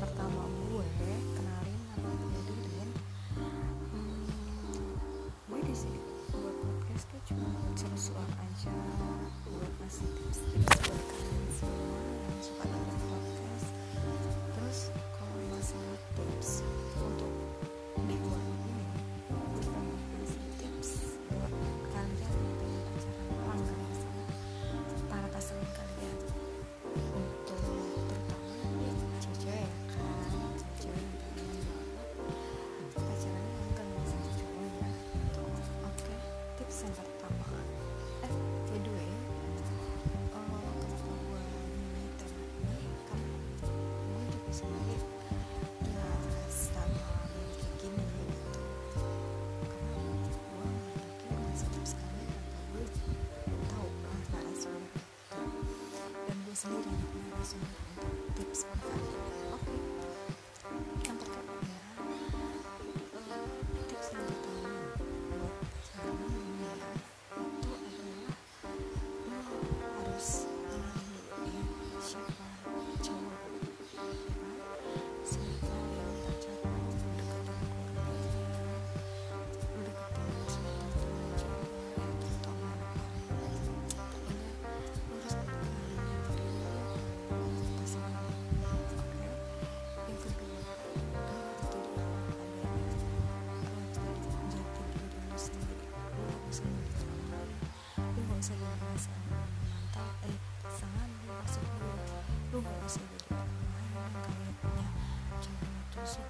pertama gue kenalin nama gue Dudin hmm, gue di sini buat podcast tuh cuma seru-seru langsung tips makan oke okay. yang pertama maksud iya. lu lu gak bisa jadi orang lain kayaknya jangan tusuk